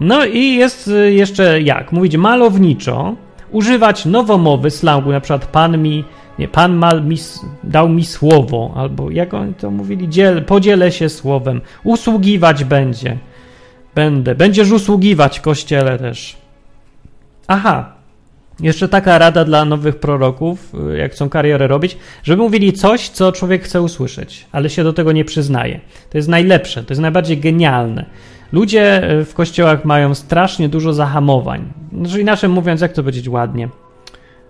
No i jest y, jeszcze jak? Mówić malowniczo, używać nowomowy, slangu, na przykład pan mi, nie, pan mal mi, dał mi słowo, albo jak oni to mówili, dziel, podzielę się słowem, usługiwać będzie, będę, będziesz usługiwać kościele też. Aha, jeszcze taka rada dla nowych proroków, y, jak chcą karierę robić, żeby mówili coś, co człowiek chce usłyszeć, ale się do tego nie przyznaje. To jest najlepsze, to jest najbardziej genialne. Ludzie e, w kościołach mają strasznie dużo zahamowań. Znaczy inaczej mówiąc, jak to powiedzieć ładnie?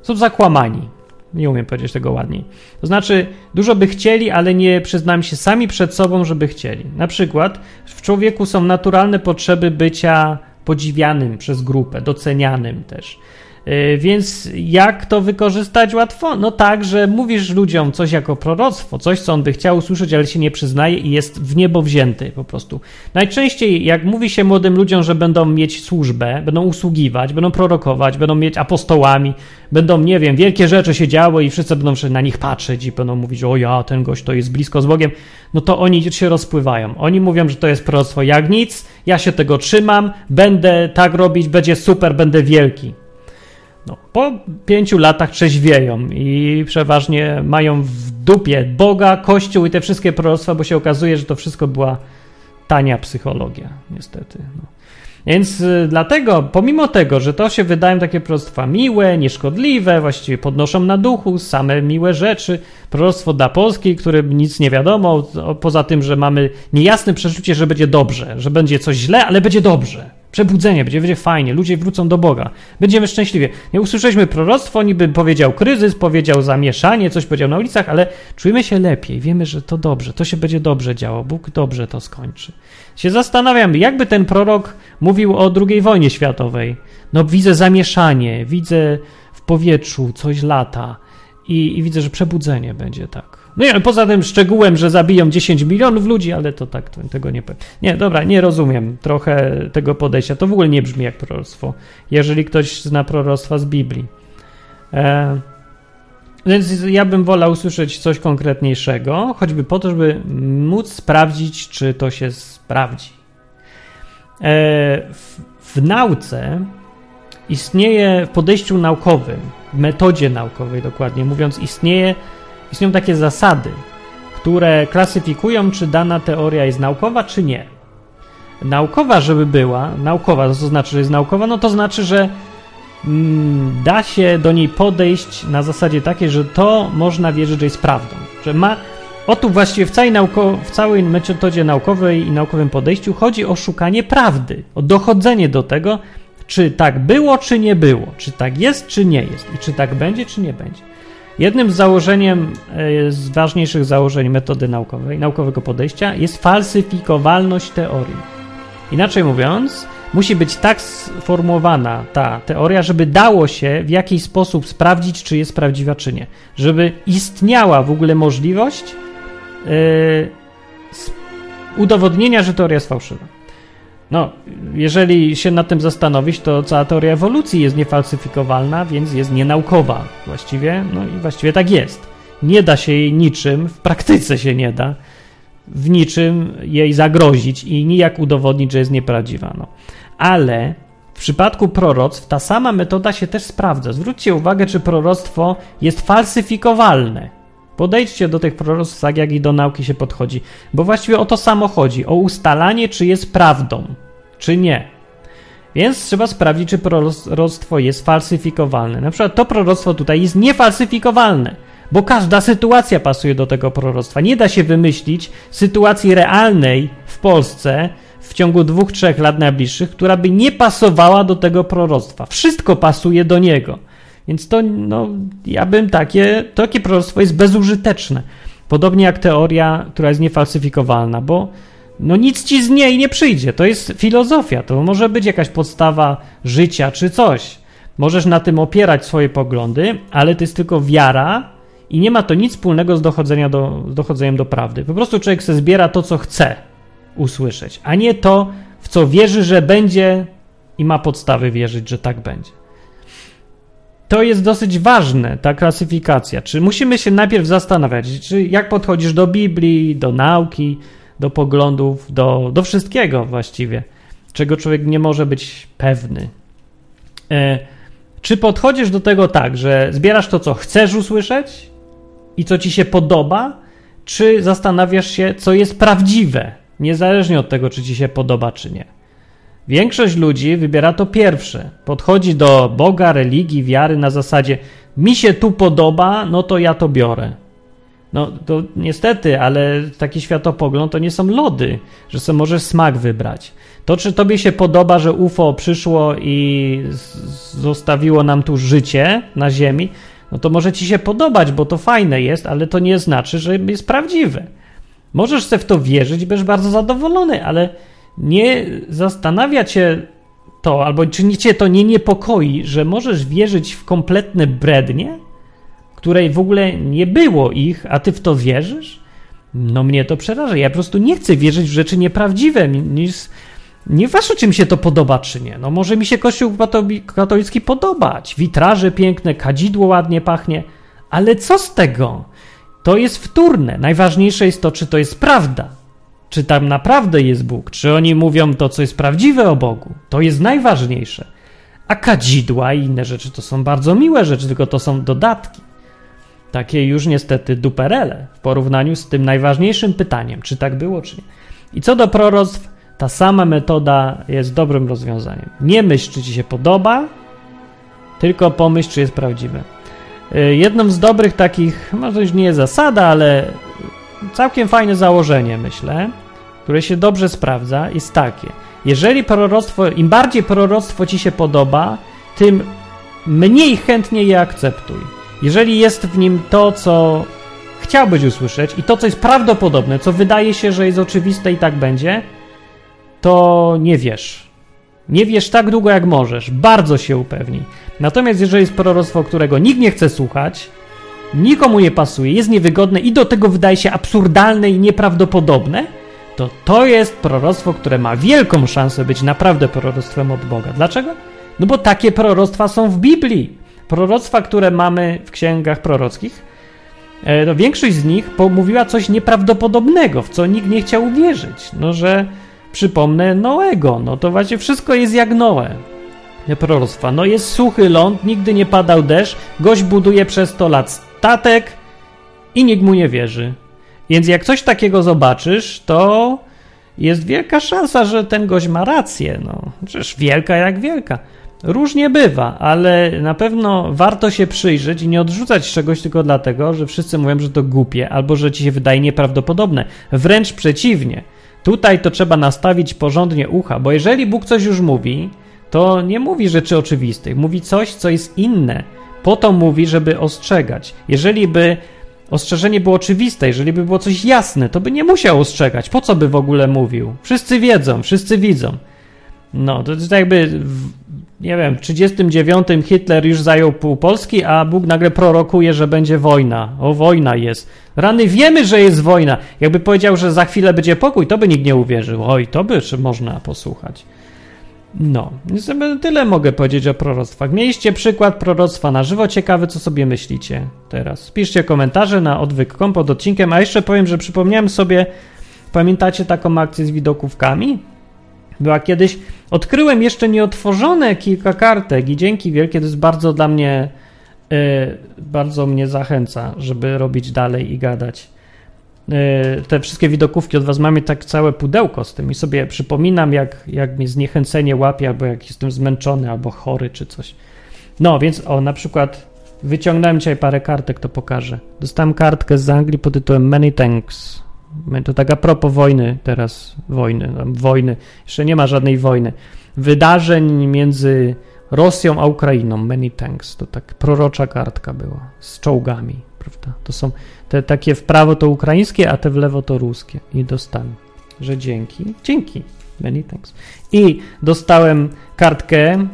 Są zakłamani. Nie umiem powiedzieć tego ładniej. To znaczy, dużo by chcieli, ale nie przyznają się sami przed sobą, żeby chcieli. Na przykład w człowieku są naturalne potrzeby bycia podziwianym przez grupę, docenianym też. Y, więc jak to wykorzystać łatwo? No tak, że mówisz ludziom coś jako proroctwo, coś, co on by chciał usłyszeć, ale się nie przyznaje i jest w niebo wzięty po prostu. Najczęściej, jak mówi się młodym ludziom, że będą mieć służbę, będą usługiwać, będą prorokować, będą mieć apostołami, będą, nie wiem, wielkie rzeczy się działy i wszyscy będą na nich patrzeć i będą mówić, o ja, ten gość to jest blisko z Bogiem, no to oni się rozpływają. Oni mówią, że to jest proroctwo jak nic, ja się tego trzymam, będę tak robić, będzie super, będę wielki. No, po pięciu latach trzeźwieją i przeważnie mają w dupie Boga, Kościół i te wszystkie proroctwa, bo się okazuje, że to wszystko była tania psychologia, niestety. No. Więc y, dlatego, pomimo tego, że to się wydają takie proroctwa miłe, nieszkodliwe, właściwie podnoszą na duchu, same miłe rzeczy, proroctwo dla Polski, którym nic nie wiadomo, poza tym, że mamy niejasne przeczucie, że będzie dobrze, że będzie coś źle, ale będzie dobrze. Przebudzenie, będzie, będzie fajnie, ludzie wrócą do Boga. Będziemy szczęśliwie. Nie usłyszeliśmy proroctwo, niby powiedział kryzys, powiedział zamieszanie, coś powiedział na ulicach, ale czujemy się lepiej. Wiemy, że to dobrze, to się będzie dobrze działo. Bóg dobrze to skończy. Się zastanawiam, jakby ten prorok mówił o II wojnie światowej. No widzę zamieszanie, widzę w powietrzu coś lata i, i widzę, że przebudzenie będzie tak. No i poza tym szczegółem, że zabiją 10 milionów ludzi, ale to tak, to, tego nie powiem. Nie, dobra, nie rozumiem trochę tego podejścia. To w ogóle nie brzmi jak proroctwo, jeżeli ktoś zna proroctwa z Biblii. E, więc ja bym wolał usłyszeć coś konkretniejszego, choćby po to, żeby móc sprawdzić, czy to się sprawdzi. E, w, w nauce istnieje, w podejściu naukowym, w metodzie naukowej dokładnie mówiąc, istnieje Istnieją takie zasady, które klasyfikują, czy dana teoria jest naukowa, czy nie. Naukowa, żeby była, naukowa, to znaczy, że jest naukowa, no to znaczy, że mm, da się do niej podejść na zasadzie takiej, że to można wierzyć, że jest prawdą. Że ma, o tu właściwie w całej, nauko, w całej metodzie naukowej i naukowym podejściu chodzi o szukanie prawdy, o dochodzenie do tego, czy tak było, czy nie było, czy tak jest, czy nie jest i czy tak będzie, czy nie będzie. Jednym z założeniem, e, z ważniejszych założeń metody naukowej, naukowego podejścia jest falsyfikowalność teorii. Inaczej mówiąc, musi być tak sformułowana ta teoria, żeby dało się w jakiś sposób sprawdzić, czy jest prawdziwa, czy nie. Żeby istniała w ogóle możliwość yy, udowodnienia, że teoria jest fałszywa. No, jeżeli się nad tym zastanowić, to cała teoria ewolucji jest niefalsyfikowalna, więc jest nienaukowa właściwie. No i właściwie tak jest. Nie da się jej niczym, w praktyce się nie da, w niczym jej zagrozić i nijak udowodnić, że jest nieprawdziwa. No. Ale w przypadku proroctw ta sama metoda się też sprawdza. Zwróćcie uwagę, czy proroctwo jest falsyfikowalne. Podejdźcie do tych proroctw tak, jak i do nauki się podchodzi, bo właściwie o to samo chodzi, o ustalanie, czy jest prawdą, czy nie. Więc trzeba sprawdzić, czy proroctwo jest falsyfikowalne. Na przykład to proroctwo tutaj jest niefalsyfikowalne, bo każda sytuacja pasuje do tego proroctwa. Nie da się wymyślić sytuacji realnej w Polsce w ciągu dwóch, trzech lat najbliższych, która by nie pasowała do tego proroctwa. Wszystko pasuje do niego. Więc to, no, ja bym takie, takie proroctwo jest bezużyteczne. Podobnie jak teoria, która jest niefalsyfikowalna, bo no nic ci z niej nie przyjdzie. To jest filozofia, to może być jakaś podstawa życia czy coś. Możesz na tym opierać swoje poglądy, ale to jest tylko wiara i nie ma to nic wspólnego z, dochodzenia do, z dochodzeniem do prawdy. Po prostu człowiek se zbiera to, co chce usłyszeć, a nie to, w co wierzy, że będzie i ma podstawy wierzyć, że tak będzie to jest dosyć ważne, ta klasyfikacja. Czy musimy się najpierw zastanawiać, czy jak podchodzisz do Biblii, do nauki, do poglądów, do, do wszystkiego właściwie, czego człowiek nie może być pewny. E, czy podchodzisz do tego tak, że zbierasz to, co chcesz usłyszeć i co ci się podoba, czy zastanawiasz się, co jest prawdziwe, niezależnie od tego, czy ci się podoba, czy nie? Większość ludzi wybiera to pierwsze. Podchodzi do Boga, religii, wiary na zasadzie mi się tu podoba, no to ja to biorę. No to niestety, ale taki światopogląd to nie są lody, że sobie możesz smak wybrać. To, czy tobie się podoba, że UFO przyszło i zostawiło nam tu życie na Ziemi, no to może ci się podobać, bo to fajne jest, ale to nie znaczy, że jest prawdziwe. Możesz sobie w to wierzyć, będziesz bardzo zadowolony, ale nie zastanawia cię to, albo czy cię to nie niepokoi, że możesz wierzyć w kompletne brednie, której w ogóle nie było ich, a ty w to wierzysz? No mnie to przeraża. Ja po prostu nie chcę wierzyć w rzeczy nieprawdziwe. Niż, nieważne, czy mi się to podoba, czy nie. No może mi się kościół katolicki podobać. Witraże piękne, kadzidło ładnie pachnie. Ale co z tego? To jest wtórne. Najważniejsze jest to, czy to jest prawda czy tam naprawdę jest Bóg, czy oni mówią to, co jest prawdziwe o Bogu. To jest najważniejsze. A kadzidła i inne rzeczy to są bardzo miłe rzeczy, tylko to są dodatki. Takie już niestety duperele w porównaniu z tym najważniejszym pytaniem, czy tak było, czy nie. I co do proroctw, ta sama metoda jest dobrym rozwiązaniem. Nie myśl, czy ci się podoba, tylko pomyśl, czy jest prawdziwe. Y, jedną z dobrych takich, może już nie jest zasada, ale całkiem fajne założenie, myślę, które się dobrze sprawdza, jest takie. Jeżeli proroctwo, im bardziej proroctwo ci się podoba, tym mniej chętnie je akceptuj. Jeżeli jest w nim to, co chciałbyś usłyszeć i to, co jest prawdopodobne, co wydaje się, że jest oczywiste i tak będzie, to nie wiesz. Nie wiesz tak długo, jak możesz. Bardzo się upewnij. Natomiast jeżeli jest proroctwo, którego nikt nie chce słuchać, nikomu nie pasuje, jest niewygodne i do tego wydaje się absurdalne i nieprawdopodobne, to to jest proroctwo, które ma wielką szansę być naprawdę proroctwem od Boga. Dlaczego? No bo takie proroctwa są w Biblii. Proroctwa, które mamy w księgach prorockich, e, no większość z nich mówiła coś nieprawdopodobnego, w co nikt nie chciał uwierzyć. No, że przypomnę Noego, no to właśnie wszystko jest jak Noe. Proroctwa. No jest suchy ląd, nigdy nie padał deszcz, gość buduje przez 100 lat statek i nikt mu nie wierzy. Więc jak coś takiego zobaczysz, to jest wielka szansa, że ten gość ma rację. No, przecież wielka jak wielka. Różnie bywa, ale na pewno warto się przyjrzeć i nie odrzucać czegoś tylko dlatego, że wszyscy mówią, że to głupie albo że ci się wydaje nieprawdopodobne. Wręcz przeciwnie. Tutaj to trzeba nastawić porządnie ucha, bo jeżeli Bóg coś już mówi, to nie mówi rzeczy oczywistych, mówi coś, co jest inne. Po to mówi, żeby ostrzegać. Jeżeli by ostrzeżenie było oczywiste, jeżeli by było coś jasne, to by nie musiał ostrzegać. Po co by w ogóle mówił? Wszyscy wiedzą, wszyscy widzą. No, to jest jakby, w, nie wiem, w 39 Hitler już zajął pół Polski, a Bóg nagle prorokuje, że będzie wojna. O, wojna jest. Rany, wiemy, że jest wojna. Jakby powiedział, że za chwilę będzie pokój, to by nikt nie uwierzył. Oj, to by czy można posłuchać. No, tyle mogę powiedzieć o proroctwach. Mieliście przykład proroctwa na żywo. Ciekawe, co sobie myślicie teraz. Piszcie komentarze na odwyk.com pod odcinkiem. A jeszcze powiem, że przypomniałem sobie, pamiętacie taką akcję z widokówkami? Była kiedyś, odkryłem jeszcze nieotworzone kilka kartek i dzięki wielkie, to jest bardzo dla mnie, yy, bardzo mnie zachęca, żeby robić dalej i gadać. Yy, te wszystkie widokówki od was mamy tak całe pudełko z tym i sobie przypominam, jak, jak mnie zniechęcenie łapie, albo jak jestem zmęczony, albo chory, czy coś. No, więc o, na przykład wyciągnąłem dzisiaj parę kartek, to pokażę. Dostałem kartkę z Anglii pod tytułem Many Thanks. To tak a propos wojny teraz, wojny, wojny, jeszcze nie ma żadnej wojny. Wydarzeń między Rosją a Ukrainą, many thanks, to tak prorocza kartka była, z czołgami, prawda? To są te takie w prawo to ukraińskie, a te w lewo to ruskie. I dostałem, że dzięki, dzięki, many thanks. I dostałem kartkę,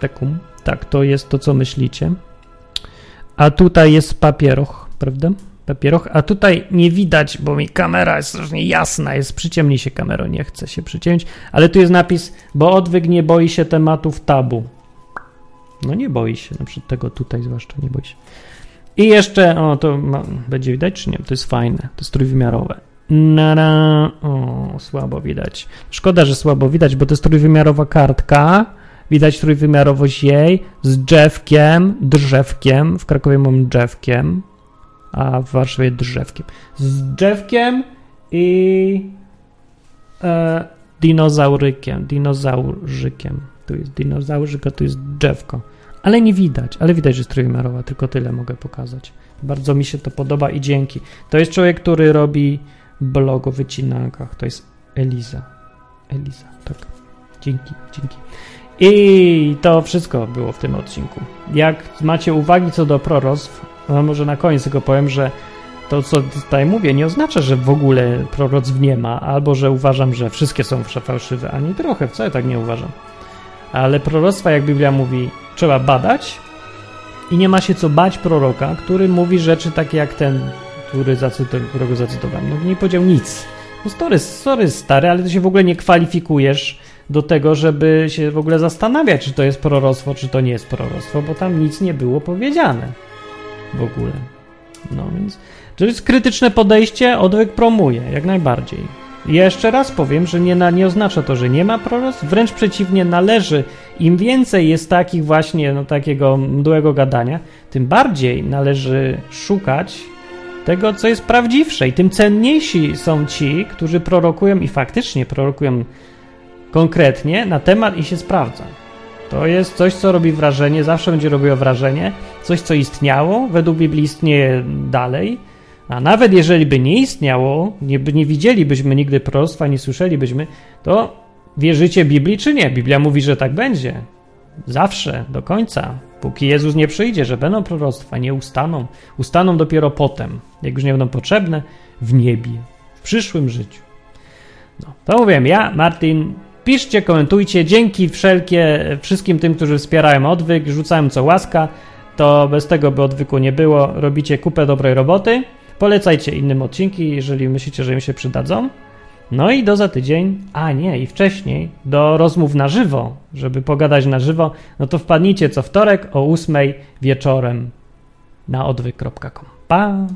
taką, tak, to jest to, co myślicie. A tutaj jest papieroch, prawda? papieroch, a tutaj nie widać, bo mi kamera jest strasznie jasna, jest przyciemni się kamerą, nie chce się przyciemnić, ale tu jest napis, bo odwyk nie boi się tematów tabu. No nie boi się, na przykład tego tutaj zwłaszcza nie boi się. I jeszcze, o to ma, będzie widać czy nie? To jest fajne, to jest trójwymiarowe. Nara, o, słabo widać. Szkoda, że słabo widać, bo to jest trójwymiarowa kartka. Widać trójwymiarowość jej z drzewkiem, drzewkiem. W Krakowie mam drzewkiem a w Warszawie drzewkiem. Z drzewkiem i e, dinozaurykiem, dinozaurzykiem. Tu jest dinozaurzyk, a tu jest drzewko. Ale nie widać, ale widać, że jest trójwymiarowa, tylko tyle mogę pokazać. Bardzo mi się to podoba i dzięki. To jest człowiek, który robi blog o wycinankach. To jest Eliza. Eliza, tak. Dzięki, dzięki. I to wszystko było w tym odcinku. Jak macie uwagi co do proroctw, no może na koniec tylko powiem, że to, co tutaj mówię, nie oznacza, że w ogóle proroctw nie ma, albo że uważam, że wszystkie są fałszywe, ani trochę, wcale tak nie uważam. Ale proroctwa, jak Biblia mówi, trzeba badać i nie ma się co bać proroka, który mówi rzeczy takie jak ten, który zacytu, którego zacytowałem. No nie powiedział nic. No story, sorry stary, ale ty się w ogóle nie kwalifikujesz do tego, żeby się w ogóle zastanawiać, czy to jest proroctwo, czy to nie jest proroctwo, bo tam nic nie było powiedziane w ogóle. No więc to jest krytyczne podejście, odwyk promuje, jak najbardziej. Jeszcze raz powiem, że nie, na, nie oznacza to, że nie ma proroctw, wręcz przeciwnie, należy, im więcej jest takich właśnie, no takiego mdłego gadania, tym bardziej należy szukać tego, co jest prawdziwsze. I tym cenniejsi są ci, którzy prorokują i faktycznie prorokują konkretnie na temat i się sprawdza. To jest coś, co robi wrażenie, zawsze będzie robiło wrażenie, coś, co istniało, według Biblii istnieje dalej, a nawet jeżeli by nie istniało, nie, nie widzielibyśmy nigdy proroctwa, nie słyszelibyśmy, to wierzycie Biblii czy nie? Biblia mówi, że tak będzie. Zawsze, do końca. Póki Jezus nie przyjdzie, że będą proroctwa, nie ustaną. Ustaną dopiero potem, jak już nie będą potrzebne, w niebie, w przyszłym życiu. No, to mówiłem ja, Martin, Piszcie, komentujcie. Dzięki wszelkie wszystkim tym, którzy wspierają odwyk, rzucają co łaska. To bez tego by odwyku nie było. Robicie kupę dobrej roboty. Polecajcie innym odcinki, jeżeli myślicie, że im się przydadzą. No i do za tydzień, a nie, i wcześniej, do rozmów na żywo, żeby pogadać na żywo, no to wpadnijcie co wtorek o 8 wieczorem na odwyk.com. Pa!